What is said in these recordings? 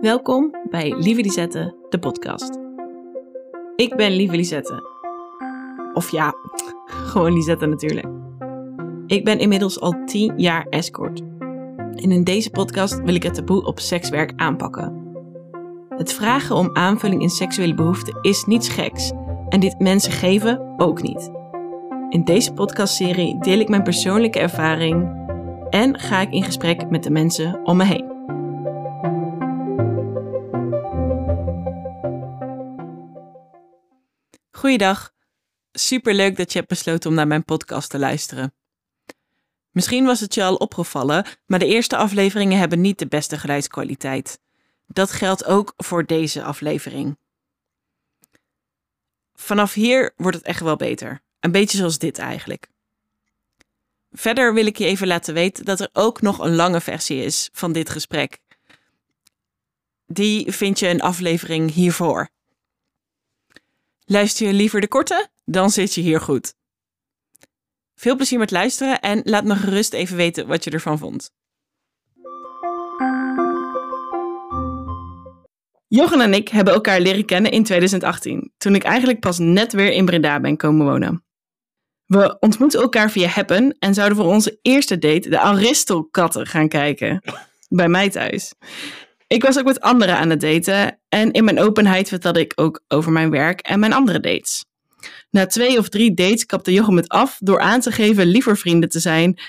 Welkom bij Lieve Lisette, de podcast. Ik ben Lieve Lisette. Of ja, gewoon Lisette natuurlijk. Ik ben inmiddels al 10 jaar escort. En in deze podcast wil ik het taboe op sekswerk aanpakken. Het vragen om aanvulling in seksuele behoeften is niets geks. En dit mensen geven ook niet. In deze podcastserie deel ik mijn persoonlijke ervaring en ga ik in gesprek met de mensen om me heen. Goeiedag. Superleuk dat je hebt besloten om naar mijn podcast te luisteren. Misschien was het je al opgevallen, maar de eerste afleveringen hebben niet de beste geluidskwaliteit. Dat geldt ook voor deze aflevering. Vanaf hier wordt het echt wel beter. Een beetje zoals dit eigenlijk. Verder wil ik je even laten weten dat er ook nog een lange versie is van dit gesprek. Die vind je een aflevering hiervoor. Luister je liever de korte? Dan zit je hier goed. Veel plezier met luisteren en laat me gerust even weten wat je ervan vond. Jochen en ik hebben elkaar leren kennen in 2018, toen ik eigenlijk pas net weer in Breda ben komen wonen. We ontmoetten elkaar via Happen en zouden voor onze eerste date de Aristokatten gaan kijken. Bij mij thuis. Ik was ook met anderen aan het daten en in mijn openheid vertelde ik ook over mijn werk en mijn andere dates. Na twee of drie dates kapte Jochem het af door aan te geven liever vrienden te zijn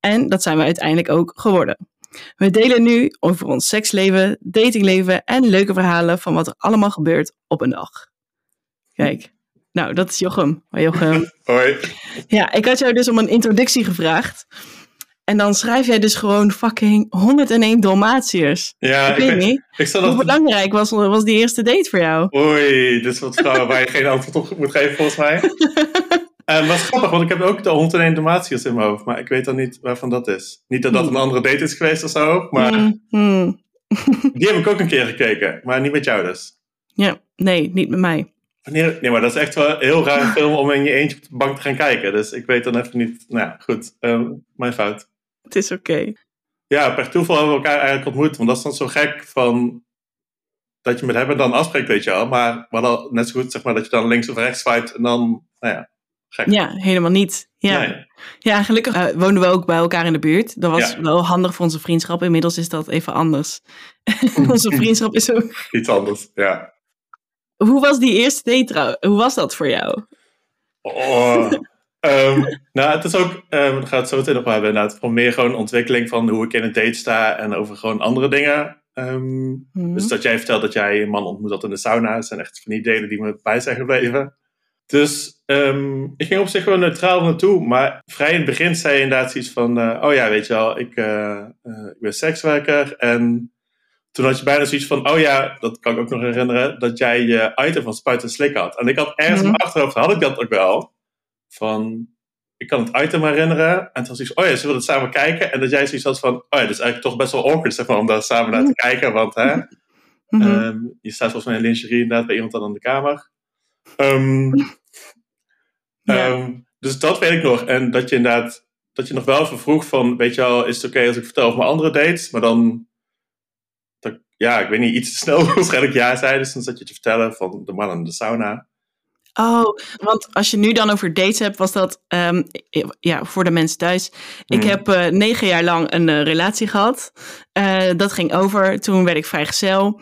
en dat zijn we uiteindelijk ook geworden. We delen nu over ons seksleven, datingleven en leuke verhalen van wat er allemaal gebeurt op een dag. Kijk, nou dat is Jochem. Hoi Jochem. Hoi. Ja, ik had jou dus om een introductie gevraagd. En dan schrijf jij dus gewoon fucking 101 Dalmatiërs. Ja, ik, weet niet. Ik Hoe dat... belangrijk was, was die eerste date voor jou? Oei, dit is wat vrouwen waar je geen antwoord op moet geven volgens mij. En wat grappig, want ik heb ook de 101 Dalmatiërs in mijn hoofd, maar ik weet dan niet waarvan dat is. Niet dat dat een andere date is geweest of zo, maar Hmm, hmm. die heb ik ook een keer gekeken, maar niet met jou dus. Ja, nee, niet met mij. Wanneer, nee, maar dat is echt wel een heel raar film om in je eentje op de bank te gaan kijken. Dus ik weet dan even niet. Nou ja, goed. ehm, mijn fout. Het is oké. Ja, per toeval hebben we elkaar eigenlijk ontmoet. Want dat is dan zo gek van. Dat je met hem dan afspreekt, weet je wel. Maar we hadden net zo goed, zeg maar, dat je dan links of rechts swipet. En dan, nou ja, gek. Ja, helemaal niet. Ja, Nee. ja gelukkig eh, woonden we ook bij elkaar in de buurt. Dat was Ja. wel handig voor onze vriendschap. Inmiddels is dat even anders. onze vriendschap is ook... Iets anders, ja. Hoe was die eerste date trouw? Hoe was dat voor jou? Oh. Ehm, nou, het is ook, ehm daar gaat het zo meteen nog wel hebben, inderdaad. Van meer gewoon ontwikkeling van hoe ik in een date sta en over gewoon andere dingen. Ehm, Mhm. Dus dat jij vertelt dat jij een man ontmoet had in de sauna. Dat zijn echt van die delen die me bij zijn gebleven. Dus ehm, ik ging op zich gewoon neutraal naartoe. Maar vrij in het begin zei je inderdaad zoiets van... eh, oh ja, weet je wel, ik, eh, eh, ik ben sekswerker. En toen had je bijna zoiets van... Oh ja, dat kan ik ook nog herinneren. Dat jij je item van Spuit en Slik had. En ik had ergens in Mhm. mijn achterhoofd, had ik dat ook wel. Van, ik kan het item herinneren. En toen was ik oh ja, ze willen het samen kijken. En dat jij zoiets had van... Oh ja, dat is eigenlijk toch best wel awkward zeg maar, om daar samen naar te kijken. Want hè... Mhm. Ehm, je staat volgens mij in lingerie inderdaad bij iemand dan in de kamer. Ehm, Ja. ehm, dus dat weet ik nog. En dat je inderdaad, dat je nog wel even vroeg van, weet je wel, is het oké als ik vertel over mijn andere dates? Maar dan, ja, ik weet niet, iets te snel waarschijnlijk ja zei. Dus dan zat je te vertellen van de man in de sauna. Oh, want als je nu dan over dates hebt, was dat ehm, ja, voor de mensen thuis. Ik Hmm. heb eh, negen jaar lang een eh, relatie gehad. Eh, dat ging over. Toen werd ik vrijgezel.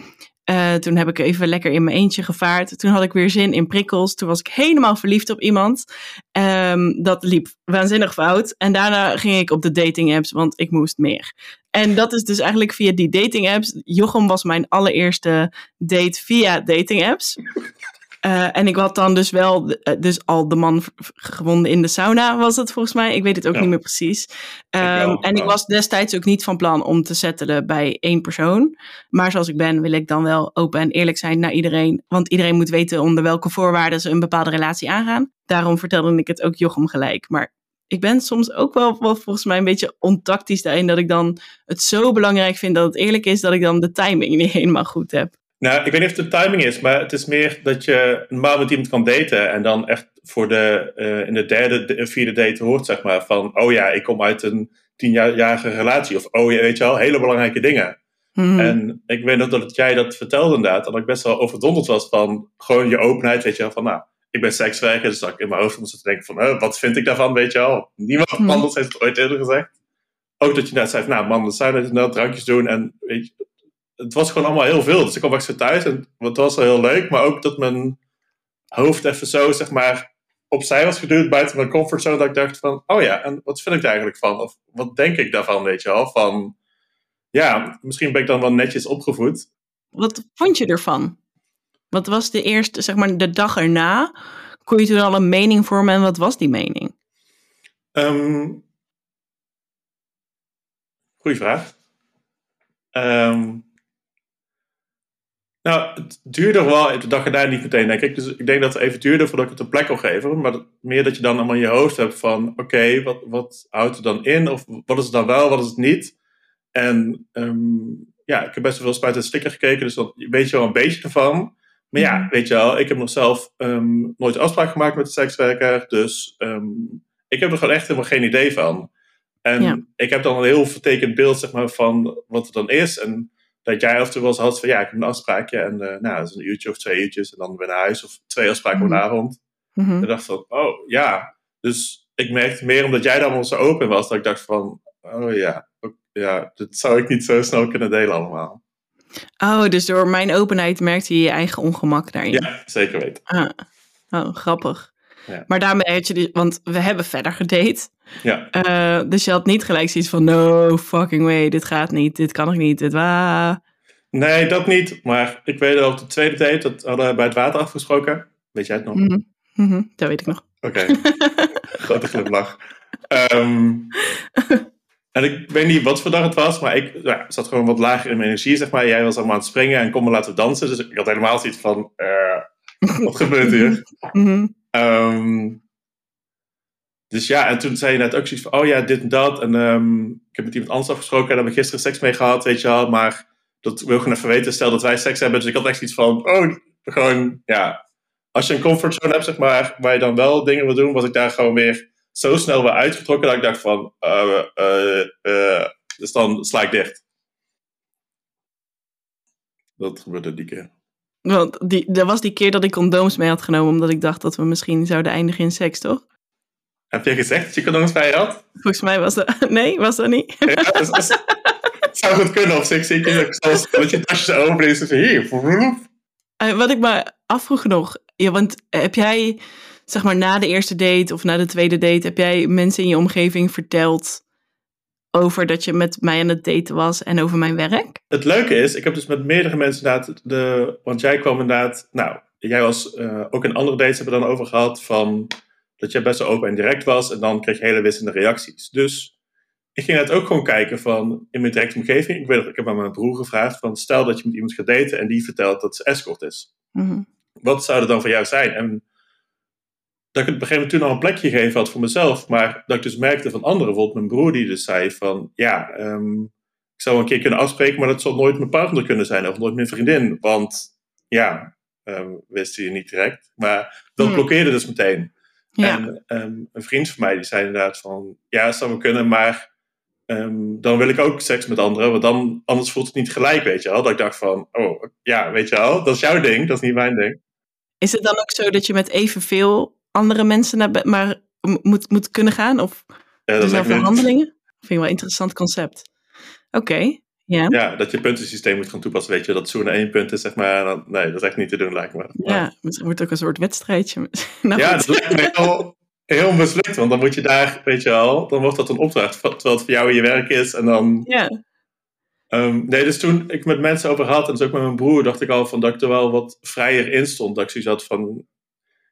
Toen heb ik even lekker in mijn eentje gevaard. Toen had ik weer zin in prikkels. Toen was ik helemaal verliefd op iemand. Ehm, dat liep waanzinnig fout. En daarna ging ik op de dating apps, want ik moest meer. En dat is dus eigenlijk via die dating apps. Jochem was mijn allereerste date via dating apps. Eh, en ik had dan dus wel, eh, dus al de man gewonnen in de sauna was het volgens mij. Ik weet het ook Ja. niet meer precies. Ehm, wel, en ik was destijds ook niet van plan om te settelen bij één persoon. Maar zoals ik ben, wil ik dan wel open en eerlijk zijn naar iedereen. Want iedereen moet weten onder welke voorwaarden ze een bepaalde relatie aangaan. Daarom vertelde ik het ook Jochem gelijk. Maar ik ben soms ook wel, wel volgens mij een beetje ontactisch daarin. Dat ik dan het zo belangrijk vind dat het eerlijk is, dat ik dan de timing niet helemaal goed heb. Nou, ik weet niet of het de timing is, maar het is meer dat je normaal met iemand kan daten en dan echt voor de, uh, in de derde, de, vierde date hoort, zeg maar, van, oh ja, ik kom uit een tienjarige relatie. Of, oh ja, weet je wel, hele belangrijke dingen. Mhm. En ik weet nog dat jij dat vertelde inderdaad, dat ik best wel overdonderd was van gewoon je openheid, weet je wel, van, nou, ik ben sekswerker, dus dat ik in mijn hoofd moest te denken van, uh, wat vind ik daarvan, weet je wel. Niemand Mhm. anders heeft het ooit eerder gezegd. Ook dat je net zei van, nou man, dan zou je inderdaad drankjes doen en weet je, het was gewoon allemaal heel veel. Dus ik kwam echt zo thuis en het was wel heel leuk, maar ook dat mijn hoofd even zo, zeg maar, opzij was geduwd buiten mijn comfortzone, dat ik dacht van, oh ja, en wat vind ik daar eigenlijk van? Of wat denk ik daarvan, weet je wel? Van, ja, misschien ben ik dan wel netjes opgevoed. Wat vond je ervan? Wat was de eerste, zeg maar, de dag erna? Kon je toen al een mening vormen en wat was die mening? Ehm goeie vraag. Ehm, nou, het duurde wel de dag erna niet meteen, denk ik. Dus ik denk dat het even duurde voordat ik het een plek kon geven. Maar dat- meer dat je dan allemaal in je hoofd hebt van... Oké, wat, wat houdt het dan in? Of wat is het dan wel, wat is het niet? En ehm, ja, ik heb best wel veel spuit en sticker gekeken. Dus dan weet je wel een beetje ervan. Maar ja, Mhm. weet je wel, ik heb nog zelf ehm, nooit afspraak gemaakt met de sekswerker. Dus ehm, ik heb er gewoon echt helemaal geen idee van. En Ja. ik heb dan een heel vertekend beeld zeg maar, van wat het dan is. En dat jij af en toe wel eens had van ja, ik heb een afspraakje. En eh, nou, dat is een uurtje of twee uurtjes. En dan weer naar huis. Of twee afspraken op Mhm. de avond. Mhm. Ik dacht van, oh ja. Dus ik merkte meer omdat jij dan zo open was. Dat ik dacht van, oh ja. Ja, dat zou ik niet zo snel kunnen delen allemaal. Oh, dus door mijn openheid merkte je je eigen ongemak daarin. Ja, zeker weten. Ah. Oh, grappig. Ja. Maar daarmee had je die, want we hebben verder gedate. Ja, Eh, dus je had niet gelijk zoiets van, no fucking way, dit gaat niet, dit kan ik niet, dit wa. nee, dat niet. Maar ik weet al op de tweede date, dat hadden we bij het water afgesproken. Weet jij het nog? Mhm. Mhm, Dat weet ik nog. Oké. Grote glimlach. Ehm, en ik weet niet wat voor dag het was, maar ik ja, zat gewoon wat lager in mijn energie, zeg maar. Jij was allemaal aan het springen en kom me laten dansen. Dus ik had helemaal zoiets van, eh, wat gebeurt hier? Ehm, dus ja, en toen zei je net ook zoiets van, oh ja, dit en dat. En ehm, ik heb met iemand anders afgesproken en daar heb ik gisteren seks mee gehad, weet je wel. Maar dat wil ik gewoon even weten, stel dat wij seks hebben. Dus ik had echt iets van, oh, gewoon, ja. Als je een comfortzone hebt, zeg maar, waar je dan wel dingen wil doen, was ik daar gewoon weer zo snel weer uitgetrokken dat ik dacht van, eh, eh, eh, dus dan sla ik dicht. Dat gebeurde die keer. Want die, dat was die keer dat ik condooms mee had genomen, omdat ik dacht dat we misschien zouden eindigen in seks, toch? Heb je gezegd dat je condooms bij je had? Volgens mij was dat... Nee, was dat niet? Ja, dus, dus- het zou goed kunnen. Zie je zoals dat je tasjes open is. Dus hier. Eh, wat ik me afvroeg nog, ja, want heb jij, zeg maar, na de eerste date of na de tweede date, heb jij mensen in je omgeving verteld over dat je met mij aan het daten was en over mijn werk? Het leuke is, ik heb dus met meerdere mensen inderdaad. De, want jij kwam inderdaad. Nou, jij was eh, ook in andere dates hebben we dan over gehad. Van dat jij best wel open en direct was. En dan kreeg je hele wisselende reacties. Dus ik ging het ook gewoon kijken van in mijn directe omgeving. Ik, weet, ik heb aan mijn broer gevraagd van stel dat je met iemand gaat daten en die vertelt dat ze escort is. Mhm. wat zou er dan voor jou zijn? En dat ik het op een gegeven moment toen al een plekje gegeven had voor mezelf, maar dat ik dus merkte van anderen, bijvoorbeeld mijn broer die dus zei van, ja, ehm, ik zou een keer kunnen afspreken, maar dat zal nooit mijn partner kunnen zijn of nooit mijn vriendin, want ja, ehm, wist hij niet direct. Maar dat Hmm. blokkeerde dus meteen. Ja, En ehm, een vriend van mij die zei inderdaad van, ja, dat zou wel kunnen, maar dan wil ik ook seks met anderen, want dan, anders voelt het niet gelijk, weet je wel. Dat ik dacht van, oh, ja, weet je wel, dat is jouw ding, dat is niet mijn ding. is het dan ook zo dat je met evenveel andere mensen naar bed maar moet, moet kunnen gaan? Of Ja, er verhandelingen? Vind ik wel een interessant concept. Oké, ja. Ja, dat je puntensysteem moet gaan toepassen. Weet je, dat zoenen één punt is, zeg maar. dan- nee, dat is echt niet te doen, lijkt me. Maar- Ja, misschien wordt het ook een soort wedstrijdje. nou, ja, goed. dat lijkt me heel, heel mislukt. Want dan moet je daar, weet je wel, dan wordt dat een opdracht. Terwijl het voor jou je werk is. En dan. ja. ehm, nee, dus toen ik met mensen over had, en dus ook met mijn broer, dacht ik al van dat ik er wel wat vrijer in stond. Dat ik zoiets had van.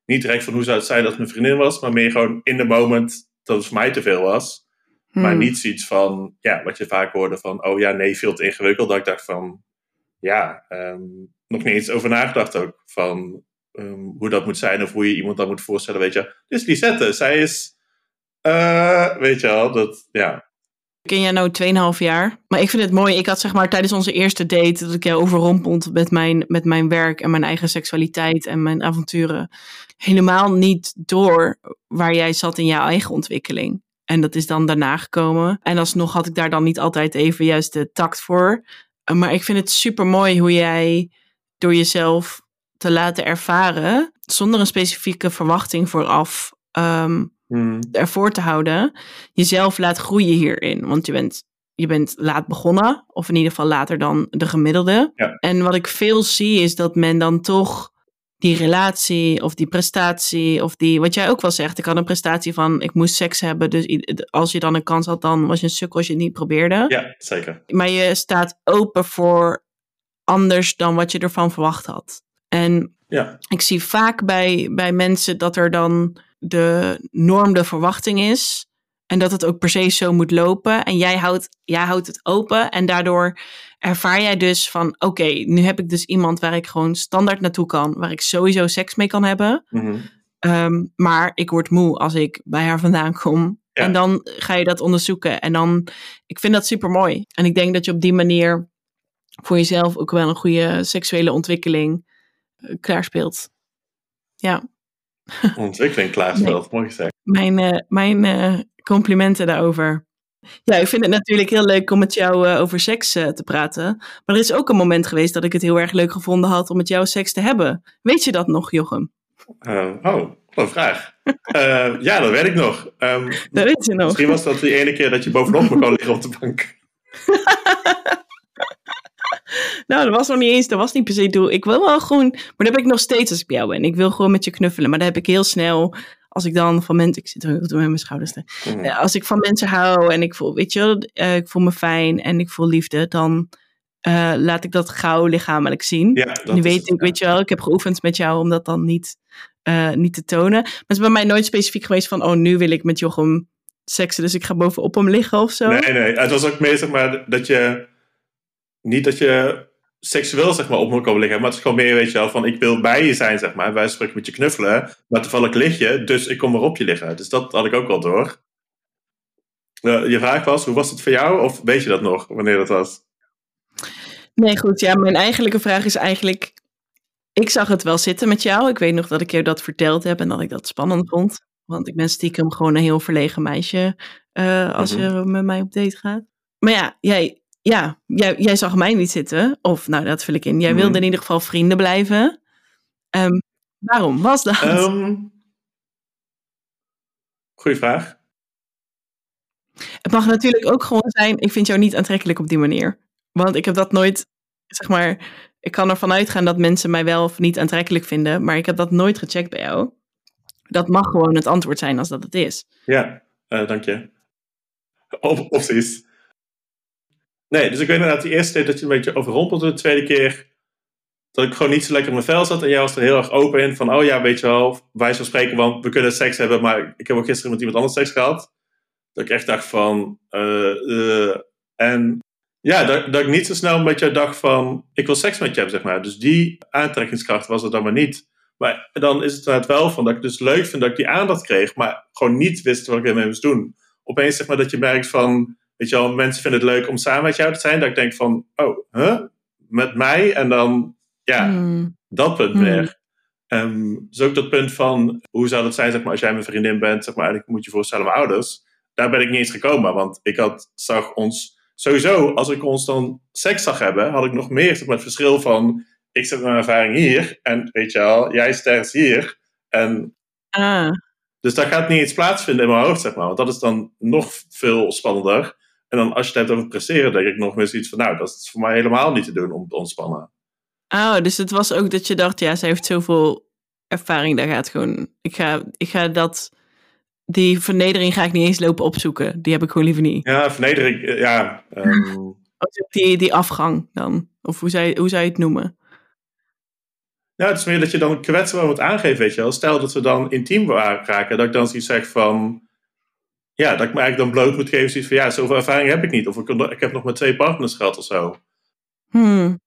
Niet direct van hoe zou het zijn dat het mijn vriendin was, maar meer gewoon in de moment dat het voor mij te veel was. Maar Hmm. niet zoiets van, ja, wat je vaak hoorde van, oh ja, nee, veel te ingewikkeld. Dat ik dacht van, ja, ehm, nog niet eens over nagedacht ook. Van ehm, hoe dat moet zijn of hoe je iemand dan moet voorstellen. Weet je, is Lisette, zij is, eh, weet je wel, dat, ja. Ken jij nou 2,5 jaar. Maar ik vind het mooi. Ik had zeg maar tijdens onze eerste date dat ik jou overrompeld met mijn, met mijn werk en mijn eigen seksualiteit en mijn avonturen. Helemaal niet door waar jij zat in jouw eigen ontwikkeling. En dat is dan daarna gekomen. En alsnog had ik daar dan niet altijd even juist de tact voor. Maar ik vind het super mooi hoe jij door jezelf te laten ervaren, zonder een specifieke verwachting vooraf um, ervoor te houden, jezelf laat groeien hierin. Want je bent, je bent laat begonnen, of in ieder geval later dan de gemiddelde. En wat ik veel zie is dat men dan toch die relatie of die prestatie of die, wat jij ook wel zegt, ik had een prestatie van ik moest seks hebben, dus als je dan een kans had, dan was je een sukkel als je het niet probeerde. Ja, zeker. Maar je staat open voor anders dan wat je ervan verwacht had. En ja. ik zie vaak bij, bij mensen dat er dan de norm, de verwachting is. En dat het ook per se zo moet lopen. En jij houdt, jij houdt het open. En daardoor ervaar jij dus van: oké, nu heb ik dus iemand waar ik gewoon standaard naartoe kan. Waar ik sowieso seks mee kan hebben. Mhm. Ehm, maar ik word moe als ik bij haar vandaan kom. En dan ga je dat onderzoeken. En dan, ik vind dat super mooi. En ik denk dat je op die manier voor jezelf ook wel een goede seksuele ontwikkeling uh, klaarspeelt. Ja. Ontwikkeling klaarspeelt, mooi gezegd. Mijn, uh, mijn uh, complimenten daarover. Ja, ik vind het natuurlijk heel leuk om met jou over seks te praten. Maar er is ook een moment geweest dat ik het heel erg leuk gevonden had om met jou seks te hebben. Weet je dat nog, Jochem? oh, wat een vraag. ja, dat weet ik nog. Um, dat weet je nog. Misschien was dat die ene keer dat je bovenop me kon liggen op de bank. nou, dat was nog niet eens, dat was niet per se het doel. Ik wil wel gewoon, maar dat heb ik nog steeds als ik bij jou ben. Ik wil gewoon met je knuffelen, maar dat heb ik heel snel. Als ik dan van mensen, ik zit er met mijn schouders te. Mhm. Als ik van mensen hou en ik voel, weet je wel, uh, ik voel me fijn en ik voel liefde, dan uh, laat ik dat gauw lichamelijk zien. Ja, nu weet ik, weet je wel, ik heb geoefend met jou om dat dan niet, uh, niet te tonen. Maar het is bij mij nooit specifiek geweest van, oh, nu wil ik met Jochem seksen, dus ik ga bovenop hem liggen of zo. Nee, nee, het was ook meer zeg maar dat je niet dat je seksueel zeg maar, op me komen liggen. Maar het is gewoon meer, weet je wel, van ik wil bij je zijn, zeg maar. Wij spreken met je knuffelen. Maar toevallig lig je, dus ik kom maar op je liggen. Dus dat had ik ook wel door. Uh, je vraag was, hoe was het voor jou? Of weet je dat nog, wanneer dat was? Nee, goed. Ja, mijn eigenlijke vraag is eigenlijk... Ik zag het wel zitten met jou. Ik weet nog dat ik je dat verteld heb en dat ik dat spannend vond. Want ik ben stiekem gewoon een heel verlegen meisje uh, als mm -hmm. je met mij op date gaat. Maar ja, jij, ja, jij, jij zag mij niet zitten. Of, nou, dat vul ik in. Jij wilde in ieder geval vrienden blijven. Ehm, waarom was dat? Um, goeie vraag. Het mag natuurlijk ook gewoon zijn, ik vind jou niet aantrekkelijk op die manier. Want ik heb dat nooit, zeg maar, ik kan ervan uitgaan dat mensen mij wel of niet aantrekkelijk vinden, maar ik heb dat nooit gecheckt bij jou. Dat mag gewoon het antwoord zijn als dat het is. Ja, uh, dank je. Of, opties. Nee, dus ik weet inderdaad de eerste keer dat je een beetje overrompelde. De tweede keer dat ik gewoon niet zo lekker in mijn vel zat. En jij was er heel erg open in van, oh ja, weet je wel, wij van spreken, want we kunnen seks hebben. Maar ik heb ook gisteren met iemand anders seks gehad. Dat ik echt dacht van, uh, uh, en ja, dat, dat ik niet zo snel met jou dacht van, ik wil seks met je hebben, zeg maar. Dus die aantrekkingskracht was er dan maar niet. Maar dan is het inderdaad wel van dat ik dus leuk vind dat ik die aandacht kreeg, maar gewoon niet wist wat ik ermee moest doen. Opeens zeg maar dat je merkt van, weet je wel, mensen vinden het leuk om samen met jou te zijn. Dat ik denk van, oh, huh? Met mij? En dan, ja, Hmm. dat punt Hmm. weer. Um, dus ook dat punt van, hoe zou dat zijn, zeg maar, als jij mijn vriendin bent, zeg maar, eigenlijk moet je voorstellen mijn ouders. Daar ben ik niet eens gekomen, want ik had, zag ons, sowieso, als ik ons dan seks zag hebben, had ik nog meer, zeg maar, het verschil van, ik zit met mijn ervaring hier, en weet je wel, jij sterft hier. En Ah, dus dat gaat niet eens plaatsvinden in mijn hoofd, zeg maar. Want dat is dan nog veel spannender. En dan als je het hebt over presteren, denk ik nog meer zoiets van... Nou, dat is voor mij helemaal niet te doen om te ontspannen. oh, dus het was ook dat je dacht, ja, zij heeft zoveel ervaring, daar gaat gewoon, ik ga, ik ga dat, die vernedering ga ik niet eens lopen opzoeken. Die heb ik gewoon liever niet. Ja, vernedering, eh, ja. Um, Of Die, die afgang dan, of hoe zou, je, hoe zou je het noemen? ja, het is meer dat je dan kwetsbaar moet aangeven, weet je wel. Stel dat we dan intiem raken, dat ik dan zoiets zeg van... Ja, dat ik me eigenlijk dan bloot moet geven, zoiets van... Ja, zoveel ervaring heb ik niet. Of ik, ik heb nog maar twee partners gehad of zo. Hmm.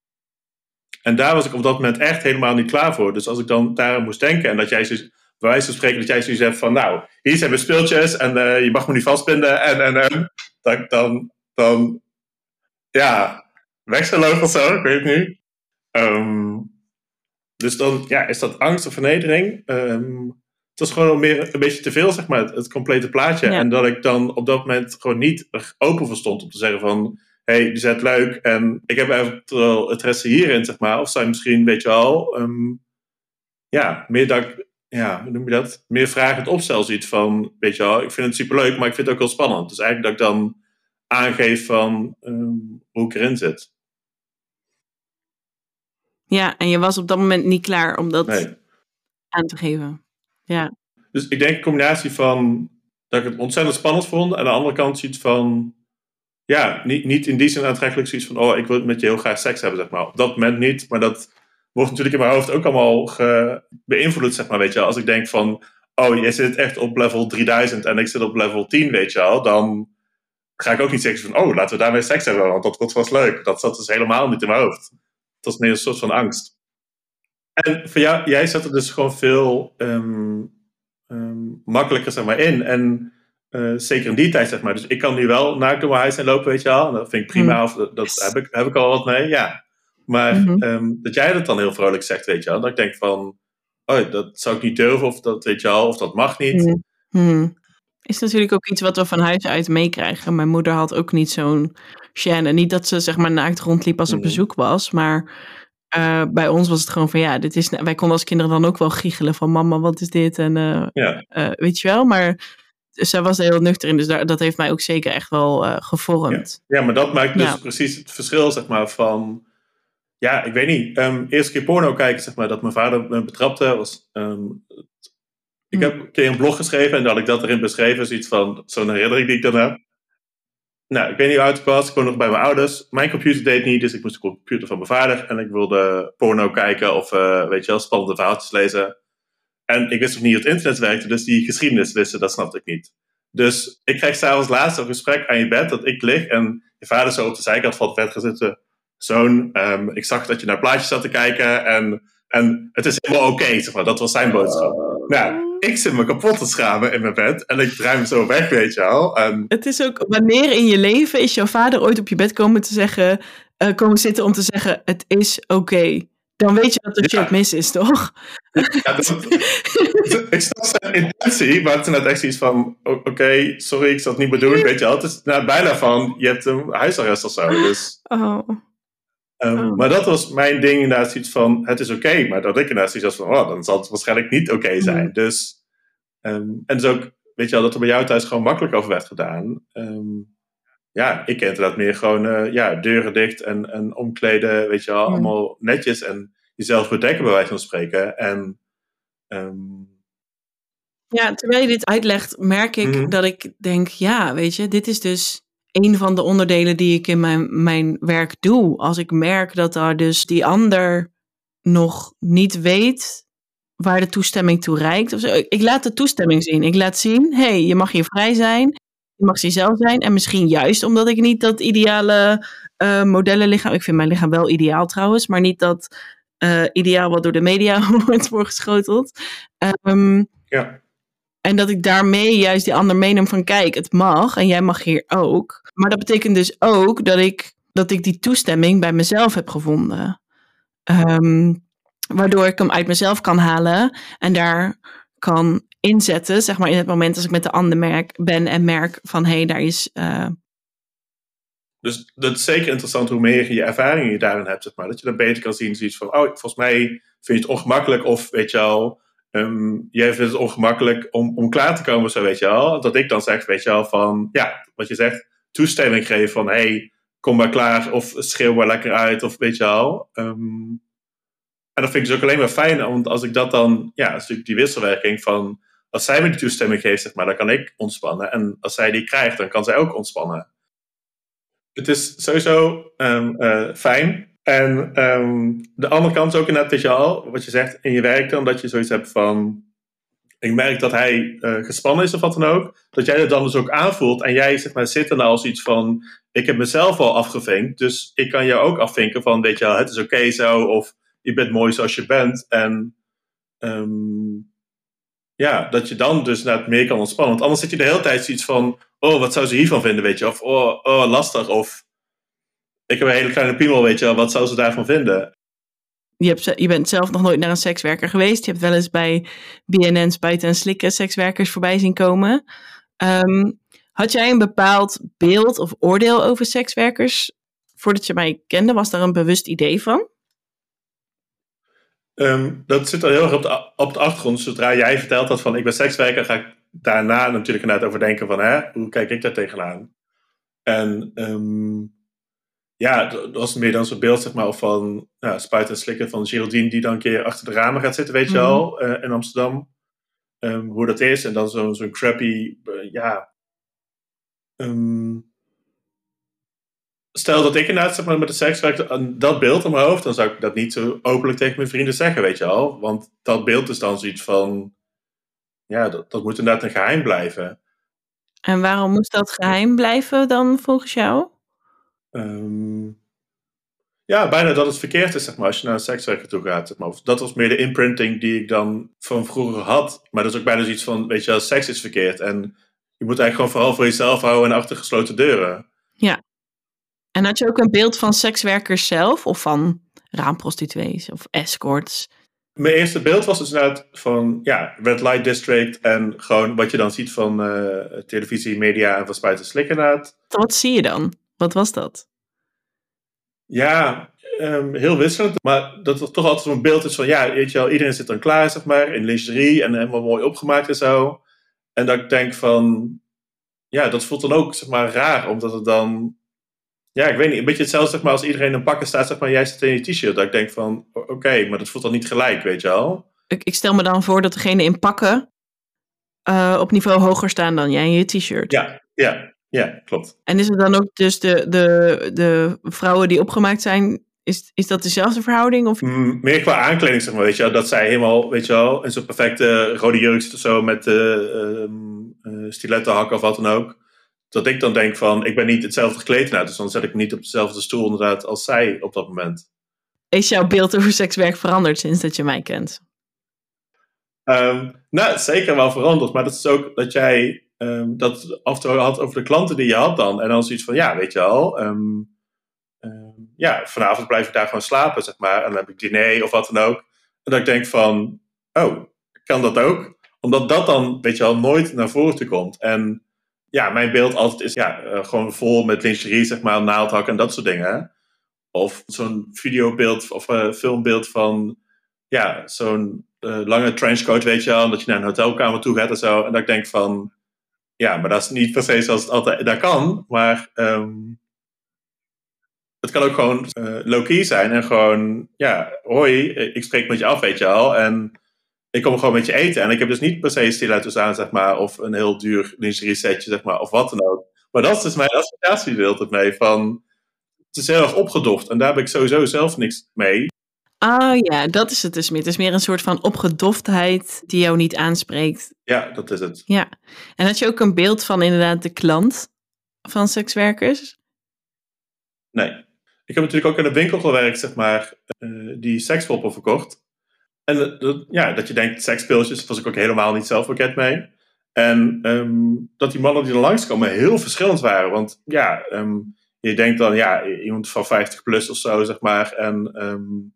En daar was ik op dat moment echt helemaal niet klaar voor. Dus als ik dan daaraan moest denken en dat jij zoiets, bij wijze van spreken, dat jij zoiets hebt van, nou, hier zijn mijn speeltjes en uh, je mag me niet vastbinden en, en, en. dat ik dan, dan ja, weg zou lopen of zo, ik weet het niet. Ehm, dus dan ja, is dat angst of vernedering. Um, het was gewoon meer een beetje te veel, zeg maar, het, complete plaatje. En dat ik dan op dat moment gewoon niet open voor stond om te zeggen van... hey, die zet leuk en ik heb eventueel het resten hierin, zeg maar. Of zijn misschien, weet je wel, um, ja, meer dat ik, ja, hoe noem je dat? Meer vragend opstel ziet van, weet je wel, ik vind het superleuk, maar ik vind het ook wel spannend. Dus eigenlijk dat ik dan aangeef van hoe ik erin zit. Ja, en je was op dat moment niet klaar om dat aan te geven. Ja. Dus ik denk een combinatie van dat ik het ontzettend spannend vond. En aan de andere kant zoiets van, ja, niet, niet in die zin aantrekkelijk zoiets van, oh, ik wil met je heel graag seks hebben, zeg maar. Op dat moment niet, maar dat wordt natuurlijk in mijn hoofd ook allemaal beïnvloed, zeg maar, weet je. Als ik denk van, oh, jij zit echt op level 3000 en ik zit op level 10, weet je wel, dan ga ik ook niet zeggen van, oh, laten we daarmee seks hebben, want dat, dat was leuk. Dat zat dus helemaal niet in mijn hoofd. Dat was meer een soort van angst. En voor jou, jij zat er dus gewoon veel ehm, ehm, makkelijker zeg maar, in. En uh, zeker in die tijd, zeg maar. Dus ik kan nu wel naakt door mijn huis en lopen, weet je wel. En dat vind ik prima. Mm. Of dat, heb, ik, heb ik al wat mee, ja. Maar mm-hmm. ehm, dat jij dat dan heel vrolijk zegt, weet je wel. Dat ik denk van, oh, dat zou ik niet durven. Of dat, weet je wel, of dat mag niet. Mm. Mm. Is natuurlijk ook iets wat we van huis uit meekrijgen. Mijn moeder had ook niet zo'n gêne. Niet dat ze zeg maar naakt rondliep als op bezoek was, maar uh, bij ons was het gewoon van ja, dit is, wij konden als kinderen dan ook wel giechelen van mama, wat is dit? En uh, ja. uh, weet je wel, maar zij was er heel nuchter in, dus daar, dat heeft mij ook zeker echt wel gevormd. Ja. ja. maar dat maakt dus ja. precies het verschil, zeg maar, van ja, ik weet niet. Um, eerste keer porno kijken, zeg maar, dat mijn vader me betrapte, was. Um, ik hm. heb een keer een blog geschreven en dat ik dat erin beschreven, zoiets van zo'n herinnering die ik dan heb. Nou, ik weet niet hoe oud ik was. Ik woonde nog bij mijn ouders. Mijn computer deed niet, dus ik moest de computer van mijn vader. En ik wilde porno kijken of, uh, weet je wel, spannende verhaaltjes lezen. En ik wist nog niet hoe het internet werkte, dus die geschiedenis wisten, dat snapte ik niet. Dus ik kreeg s'avonds laatst een gesprek aan je bed dat ik lig en je vader zo op de zijkant van het bed gaat. Zoon, um, ik zag dat je naar plaatjes zat te kijken en, en het is helemaal oké, zeg maar. Dat was zijn boodschap. Nou, ik zit me kapot te schamen in mijn bed en ik draai me zo weg, weet je wel. En... Het is ook, wanneer in je leven is jouw vader ooit op je bed komen te zeggen, uh, komen zitten om te zeggen, het is oké. Dan weet je dat er shit mis is, toch? Ja, dat, ik snap zijn intentie, maar het is net echt iets van, oké, sorry, ik zal het niet bedoelen, weet je wel. Het is nou, bijna van, je hebt een huisarrest of zo, dus... Oh. Um, oh. Maar dat was mijn ding inderdaad zoiets van, het is oké. maar dat ik inderdaad zoiets van, oh, dan zal het waarschijnlijk niet oké zijn. Mm. Dus, um, en dus ook, weet je wel, dat er bij jou thuis gewoon makkelijk over werd gedaan. Um, ja, ik ken inderdaad meer gewoon, uh, ja, deuren dicht en, en omkleden, weet je wel, mm. allemaal netjes. En jezelf bedekken bij wijze van spreken. En... ja, terwijl je dit uitlegt, merk ik mm-hmm. dat ik denk, ja, weet je, dit is dus een van de onderdelen die ik in mijn, mijn werk doe. Als ik merk dat daar dus die ander nog niet weet waar de toestemming toe reikt. Of zo. Ik laat de toestemming zien. Ik laat zien, hé, hey, je mag hier vrij zijn. Je mag jezelf zijn. En misschien juist omdat ik niet dat ideale uh, modellenlichaam... Ik vind mijn lichaam wel ideaal trouwens, maar niet dat uh, ideaal wat door de media wordt voorgeschoteld. Um, ja. En dat ik daarmee juist die ander meeneem van kijk, het mag en jij mag hier ook. Maar dat betekent dus ook dat ik, dat ik die toestemming bij mezelf heb gevonden. Um, waardoor ik hem uit mezelf kan halen en daar kan inzetten, zeg maar in het moment als ik met de ander merk, ben en merk van hé, hey, daar is... Uh... Dus dat is zeker interessant hoe meer je ervaringen je daarin hebt, zeg maar. Dat je dan beter kan zien, zoiets van, oh, volgens mij vind je het ongemakkelijk of weet je al um, jij vindt het ongemakkelijk om, om klaar te komen, zo weet je wel. Dat ik dan zeg, weet je wel, van ja, wat je zegt, toestemming geven van hey, kom maar klaar of schreeuw maar lekker uit of weet je wel. Um, en dat vind ik dus ook alleen maar fijn, want als ik dat dan, ja, natuurlijk die wisselwerking van als zij me die toestemming geeft, zeg maar, dan kan ik ontspannen. En als zij die krijgt, dan kan zij ook ontspannen. Het is sowieso um, uh, fijn en um, de andere kant is ook inderdaad, weet je al, wat je zegt in je werk dan, dat je zoiets hebt van, ik merk dat hij uh, gespannen is of wat dan ook, dat jij dat dan dus ook aanvoelt en jij zeg maar zit er nou als iets van, ik heb mezelf al afgevinkt, dus ik kan jou ook afvinken van, weet je wel, het is oké zo, of je bent mooi zoals je bent. En um, ja, dat je dan dus net meer kan ontspannen. Want anders zit je de hele tijd zoiets van, oh, wat zou ze hiervan vinden, weet je? Of, oh, oh lastig. Of, ik heb een hele kleine piemel, weet je Wat zou ze daarvan vinden? Je, hebt, je bent zelf nog nooit naar een sekswerker geweest. Je hebt wel eens bij BNN Spuiten en Slikken sekswerkers voorbij zien komen. Ehm, had jij een bepaald beeld of oordeel over sekswerkers voordat je mij kende? Was daar een bewust idee van? Ehm, dat zit al heel erg op de, op de achtergrond. Zodra jij vertelt dat van ik ben sekswerker, ga ik daarna natuurlijk inderdaad over denken van hè, hoe kijk ik daar tegenaan? En um, ja, dat was meer dan zo'n beeld zeg maar van ja, spuiten en slikken van Geraldine die dan een keer achter de ramen gaat zitten, weet je al, uh, in Amsterdam. Um, hoe dat is. En dan zo'n zo'n crappy, uh, ja, stel dat ik inderdaad zeg maar, met de seks werkte, dat beeld in mijn hoofd, dan zou ik dat niet zo openlijk tegen mijn vrienden zeggen, weet je al. Want dat beeld is dan zoiets van, ja, dat, dat moet inderdaad een geheim blijven. En waarom moest dat geheim blijven dan volgens jou? Ehm, ja, bijna dat het verkeerd is, zeg maar, als je naar een sekswerker toe gaat. Zeg maar. Dat was meer de imprinting die ik dan van vroeger had. Maar dat is ook bijna zoiets van, weet je wel, seks is verkeerd. En je moet eigenlijk gewoon vooral voor jezelf houden en achter gesloten deuren. Ja. En had je ook een beeld van sekswerkers zelf of van raamprostituees of escorts? Mijn eerste beeld was dus inderdaad van ja, Red Light District en gewoon wat je dan ziet van uh, televisie, media en van Spuiten Slik inderdaad. Wat zie je dan? Wat was dat? Ja, um, heel wisselend. Maar dat er toch altijd zo'n beeld is van ja, weet je wel, iedereen zit dan klaar, zeg maar, in lingerie en helemaal mooi opgemaakt en zo. En dat ik denk van, ja, dat voelt dan ook, zeg maar, raar, omdat het dan ja, ik weet niet. Een beetje hetzelfde zeg maar, als iedereen een pakken staat, zeg maar, jij zit in je t-shirt. Dat ik denk van, oké, maar dat voelt dan niet gelijk, weet je wel. Ik, ik stel me dan voor dat degene in pakken uh, op niveau hoger staan dan jij in je t-shirt. Ja, ja, ja, klopt. En is het dan ook dus de, de, de vrouwen die opgemaakt zijn, is, is dat dezelfde verhouding? Of? Mm, meer qua aankleding, zeg maar, weet je wel. Dat zij helemaal, weet je wel, in zo'n perfecte rode jurk of zo met uh, uh, stilettenhakken of wat dan ook dat ik dan denk van, ik ben niet hetzelfde gekleed nou, dus dan zet ik me niet op dezelfde stoel inderdaad als zij op dat moment. Is jouw beeld over sekswerk veranderd sinds dat je mij kent? Um, nou, zeker wel veranderd, maar dat is ook dat jij um, dat af en toe had over de klanten die je had dan. En dan zoiets van, ja, weet je wel, um, ja, vanavond blijf ik daar gewoon slapen, zeg maar. En dan heb ik diner of wat dan ook. En dat ik denk van, oh, kan dat ook? Omdat dat dan, weet je wel, nooit naar voren komt. En ja, mijn beeld altijd is ja, uh, gewoon vol met lingerie, zeg maar, naaldhakken en dat soort dingen. Of zo'n videobeeld of uh, filmbeeld van ja, zo'n uh, lange trenchcoat, weet je wel, dat je naar een hotelkamer toe gaat en zo. En dat ik denk van, ja, maar dat is niet per se zoals het altijd dat kan, maar um, het kan ook gewoon low-key zijn en gewoon, ja, hoi, ik spreek met je af, weet je wel. En ik kom gewoon met je eten. En ik heb dus niet per se stiletto's aan, zeg maar, of een heel duur lingerie setje, zeg maar, of wat dan ook. Maar dat is dus mijn associatie er altijd mee, van, het is heel. En daar heb ik sowieso zelf niks mee. Ah ja, dat is het dus meer. Het is meer een soort van opgedoftheid die jou niet aanspreekt. Ja, dat is het. Ja. En had je ook een beeld van inderdaad de klant van sekswerkers? Nee. Ik heb natuurlijk ook in een winkel gewerkt, zeg maar, uh, die sekspoppen verkocht. En dat, ja, dat je denkt, seksspeeltjes, was ik ook helemaal niet zelf bekend mee. En um, dat die mannen die er langskomen heel verschillend waren. Want ja, um, je denkt dan, ja, iemand van 50 plus of zo, zeg maar. En um,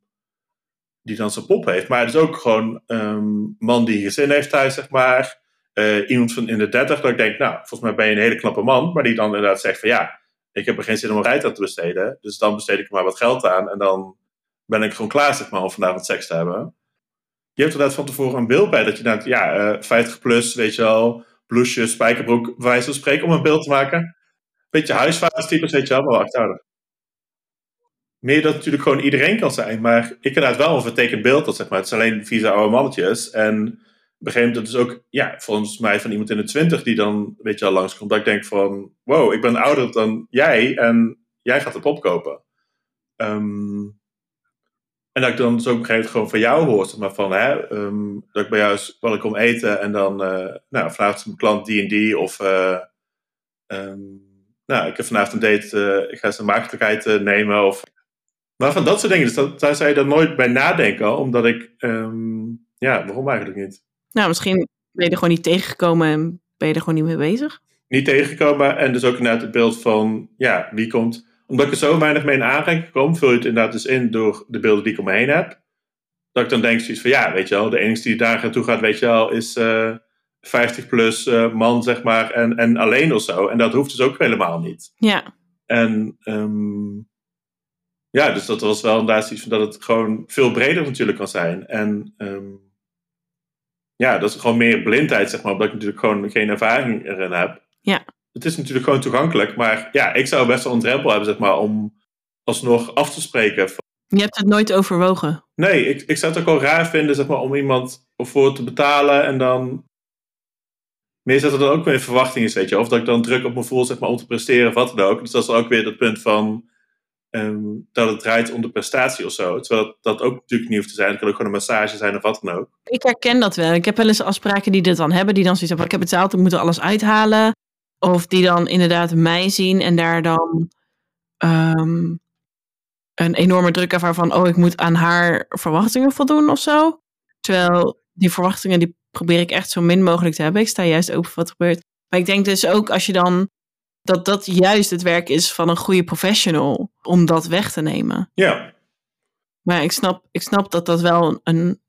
die dan zijn pop heeft. Maar het is ook gewoon een man die een gezin heeft thuis, zeg maar. Uh, iemand van in de 30, dat ik denk, nou, volgens mij ben je een hele knappe man. Maar die dan inderdaad zegt van, ja, ik heb er geen zin om een rijtuig te besteden. Dus dan besteed ik er maar wat geld aan. En dan ben ik gewoon klaar, zeg maar, om vanavond seks te hebben je hebt inderdaad van tevoren een beeld bij dat je denkt, ja, uh, 50 plus, weet je wel, blouseje, spijkerbroek, wijze van spreken, om een beeld te maken. Beetje huisvaderstypes, weet je wel, maar achterhouden. Meer dat natuurlijk gewoon iedereen kan zijn, maar ik inderdaad wel een vertekend beeld, dat zeg maar. Het is alleen visa oude mannetjes. En begreep dat is ook, ja, volgens mij van iemand in de twintig die dan, weet je wel, langskomt. Dat ik denk van, wow, ik ben ouder dan jij en jij gaat het opkopen. Um, en dat ik dan zo op een gewoon van jou hoor, maar van, hè, um, dat ik bij jou wel kom eten en dan, uh, nou, vanavond mijn klant die en die, of, uh, um, nou, ik heb vanavond een date, uh, ik ga zijn maagdelijkheid nemen, of, maar van dat soort dingen. Dus dat, daar zou je dan nooit bij nadenken, omdat ik, um, ja, waarom eigenlijk niet? Nou, misschien Ben je er gewoon niet tegengekomen en ben je er gewoon niet mee bezig? Niet tegengekomen en dus ook inderdaad het beeld van, ja, wie komt... Omdat ik er zo weinig mee in aanraking kom, vul je het inderdaad dus in door de beelden die ik om me heen heb. Dat ik dan denk zoiets van, ja, weet je wel, de enige die daar naartoe gaat, weet je wel, is... Uh, 50 plus uh, man, zeg maar, en, en alleen of zo. En dat hoeft dus ook helemaal niet. Ja. En um, ja, dus dat was wel inderdaad iets van dat het gewoon veel breder natuurlijk kan zijn. En um, ja, dat is gewoon meer blindheid, zeg maar, omdat ik natuurlijk gewoon geen ervaring erin heb. Ja. Het is natuurlijk gewoon toegankelijk, maar ja, ik zou best wel een drempel hebben, zeg maar, om alsnog af te spreken. Je hebt het nooit overwogen? Nee, ik, ik zou het ook wel raar vinden, zeg maar, om iemand voor te betalen en dan meer dat er dan ook weer verwachting is, weet je. Of dat ik dan druk op me voel, zeg maar, om te presteren of wat dan ook. Dus dat is ook weer het punt van dat het draait om de prestatie of zo. Terwijl dat, ook natuurlijk niet hoeft te zijn. Het kan ook gewoon een massage zijn of wat dan ook. Ik herken dat wel. Ik heb wel eens afspraken die dit dan hebben. Die dan zoiets hebben, ik heb betaald, ik moet er alles uithalen. Of die dan inderdaad mij zien en daar dan um, een enorme druk ervaren van... oh, ik moet aan haar verwachtingen voldoen of zo. Terwijl die verwachtingen die probeer ik echt zo min mogelijk te hebben. Ik sta juist open voor wat er gebeurt. Maar ik denk dus ook als je dan dat dat juist het werk is van een goede professional om dat weg te nemen. Ja. Maar ik snap, ik snap dat dat wel een,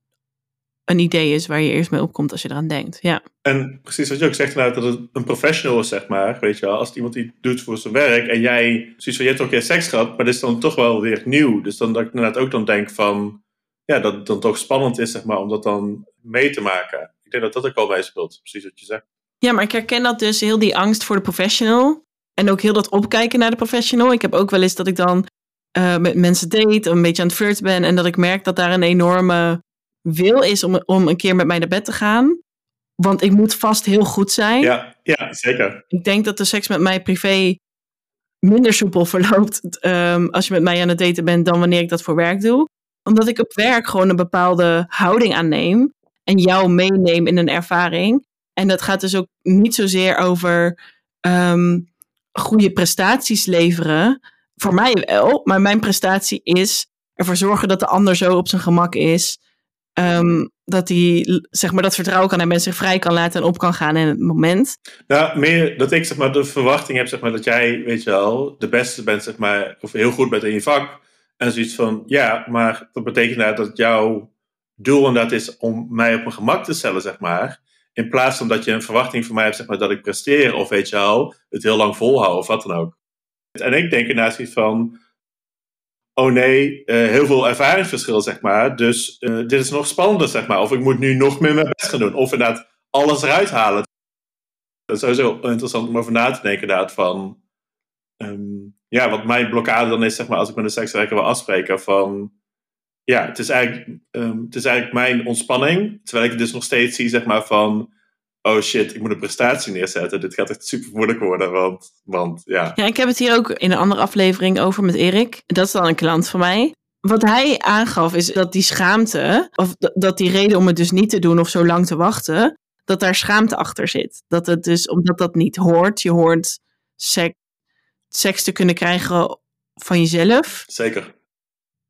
een idee is waar je eerst mee opkomt als je eraan denkt. Ja. En precies wat je ook zegt, nou, dat het een professional is, zeg maar. Weet je wel, als het iemand die doet voor zijn werk en jij, zoiets van, je hebt ook keer seks gehad, maar dat is dan toch wel weer nieuw. Dus dan dat ik inderdaad ook dan denk van, ja, dat het dan toch spannend is, zeg maar, om dat dan mee te maken. Ik denk dat dat ook al bij speelt, precies wat je zegt. Ja, maar ik herken dat dus heel die angst voor de professional. En ook heel dat opkijken naar de professional. Ik heb ook wel eens dat ik dan uh, met mensen date, een beetje aan het flirten ben. En dat ik merk dat daar een enorme wil is om, om een keer met mij naar bed te gaan. Want ik moet vast heel goed zijn. Ja, ja zeker. Ik denk dat de seks met mij privé minder soepel verloopt um, als je met mij aan het daten bent dan wanneer ik dat voor werk doe. Omdat ik op werk gewoon een bepaalde houding aanneem en jou meeneem in een ervaring. En dat gaat dus ook niet zozeer over um, goede prestaties leveren. Voor mij wel, maar mijn prestatie is ervoor zorgen dat de ander zo op zijn gemak is. Um, dat hij zeg maar, dat vertrouwen kan hebben en zich vrij kan laten en op kan gaan in het moment. Nou, meer dat ik zeg maar, de verwachting heb zeg maar, dat jij, weet je wel, de beste bent, zeg maar, of heel goed bent in je vak. En zoiets van, ja, maar dat betekent nou dat jouw doel inderdaad is om mij op mijn gemak te stellen, zeg maar. In plaats van dat je een verwachting van mij hebt, zeg maar, dat ik presteer. Of weet je al, het heel lang volhouden of wat dan ook. En ik denk inderdaad zoiets van, oh nee, uh, heel veel ervaringsverschil, zeg maar. Dus uh, dit is nog spannender, zeg maar. Of ik moet nu nog meer mijn best gaan doen. Of inderdaad alles eruit halen. Dat is sowieso interessant om over na te denken, inderdaad, van... Um, ja, wat mijn blokkade dan is, zeg maar, als ik met een sekswerker wil afspreken, van ja, het is, eigenlijk, um, het is eigenlijk mijn ontspanning. Terwijl ik dus nog steeds zie, zeg maar, van... Oh shit, ik moet een prestatie neerzetten. Dit gaat echt super moeilijk worden, want, want ja. Ja, ik heb het hier ook in een andere aflevering over met Erik. Dat is dan een klant van mij. Wat hij aangaf is dat die schaamte, of dat die reden om het dus niet te doen of zo lang te wachten, dat daar schaamte achter zit. Dat het dus, omdat dat niet hoort, je hoort seks, seks te kunnen krijgen van jezelf. Zeker.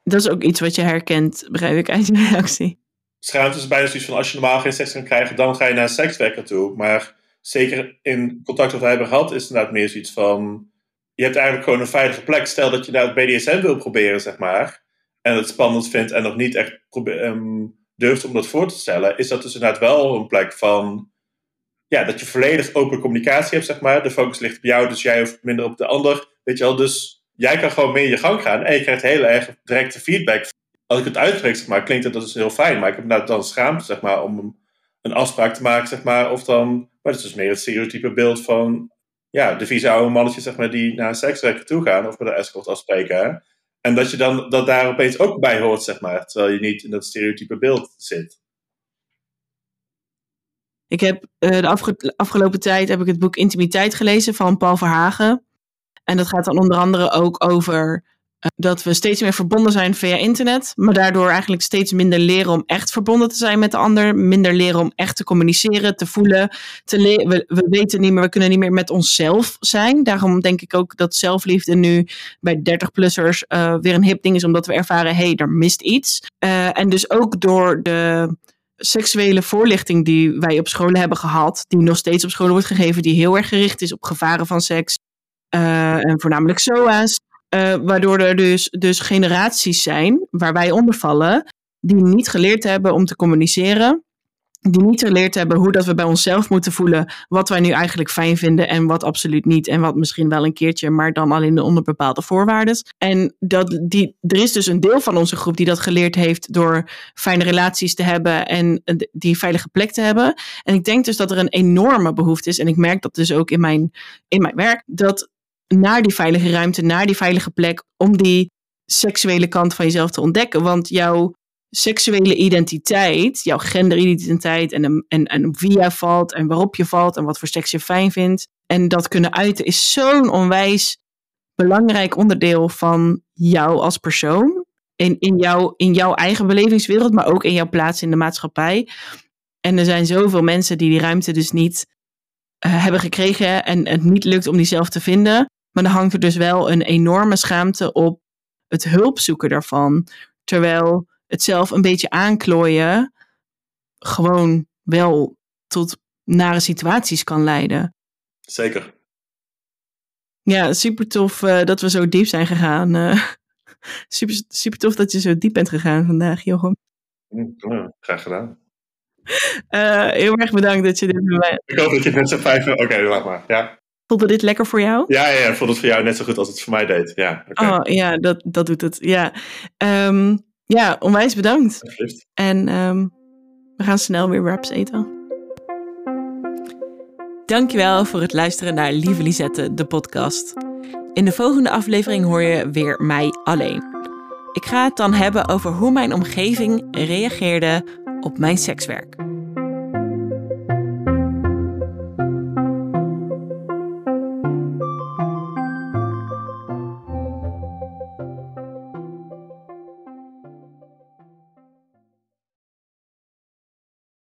Dat is ook iets wat je herkent, begrijp ik uit je reactie. Schaamte is bijna zoiets van als je normaal geen seks kan krijgen, dan ga je naar een sekswerker toe. Maar zeker in contact dat wij hebben gehad, is het inderdaad meer zoiets van. Je hebt eigenlijk gewoon een veilige plek. Stel dat je naar het BDSM wil proberen, zeg maar. En het spannend vindt en nog niet echt um, durft om dat voor te stellen. Is dat dus inderdaad wel een plek van. Ja, dat je volledig open communicatie hebt, zeg maar. De focus ligt op jou, dus jij hoeft minder op de ander. Weet je wel, dus jij kan gewoon meer je gang gaan en je krijgt heel erg directe feedback. Als ik het uitspreek, zeg maar, klinkt dat dus heel fijn, maar ik heb nou dan schaamte, zeg maar, om een afspraak te maken, zeg maar, of dan, maar het is dus meer het stereotype beeld van, ja, de vieze oude mannetjes, zeg maar, die naar een sekswerker toe gaan of bij de escort afspreken. En dat je dan, dat daar opeens ook bij hoort, zeg maar, terwijl je niet in dat stereotype beeld zit. Ik heb uh, de afgelopen tijd heb ik het boek Intimiteit gelezen van Paul Verhagen. En dat gaat dan onder andere ook over uh, dat we steeds meer verbonden zijn via internet, maar daardoor eigenlijk steeds minder leren om echt verbonden te zijn met de ander, minder leren om echt te communiceren, te voelen, te we, we weten niet meer, we kunnen niet meer met onszelf zijn. Daarom denk ik ook dat zelfliefde nu bij 30-plussers uh, weer een hip ding is, omdat we ervaren, hé, hey, er mist iets. Uh, en dus ook door de seksuele voorlichting die wij op scholen hebben gehad, die nog steeds op scholen wordt gegeven, die heel erg gericht is op gevaren van seks. Uh, en voornamelijk SOA's. Uh, waardoor er dus, dus generaties zijn, waar wij onder vallen, die niet geleerd hebben om te communiceren. Die niet geleerd hebben hoe dat we bij onszelf moeten voelen. Wat wij nu eigenlijk fijn vinden en wat absoluut niet. En wat misschien wel een keertje, maar dan alleen onder bepaalde voorwaarden. En dat die, er is dus een deel van onze groep die dat geleerd heeft door fijne relaties te hebben en die veilige plek te hebben. En ik denk dus dat er een enorme behoefte is. En ik merk dat dus ook in mijn, in mijn werk. Dat naar die veilige ruimte, naar die veilige plek, om die seksuele kant van jezelf te ontdekken. Want jouw seksuele identiteit, jouw genderidentiteit en, en, en wie jij valt en waarop je valt en wat voor seks je fijn vindt. En dat kunnen uiten is zo'n onwijs belangrijk onderdeel van jou als persoon. In, in, jou, in jouw eigen belevingswereld, maar ook in jouw plaats in de maatschappij. En er zijn zoveel mensen die die ruimte dus niet uh, hebben gekregen en het niet lukt om die zelf te vinden. Maar dan hangt er dus wel een enorme schaamte op het hulp zoeken daarvan. Terwijl het zelf een beetje aanklooien gewoon wel tot nare situaties kan leiden. Zeker. Ja, super tof uh, dat we zo diep zijn gegaan. Uh, super, super tof dat je zo diep bent gegaan vandaag, Jochem. Ja, graag gedaan. Uh, heel erg bedankt dat je dit bij mij... Ik hoop dat je net zo vindt. Oké, okay, laat maar. Ja. Voelde dit lekker voor jou? Ja, ja, ja, vond het voor jou net zo goed als het voor mij deed. Ja, okay. Oh ja, dat, dat doet het. Ja, um, ja onwijs bedankt. Alsjeblieft. En um, we gaan snel weer wraps eten. Dankjewel voor het luisteren naar Lieve Lisette, de podcast. In de volgende aflevering hoor je weer mij alleen. Ik ga het dan hebben over hoe mijn omgeving reageerde op mijn sekswerk.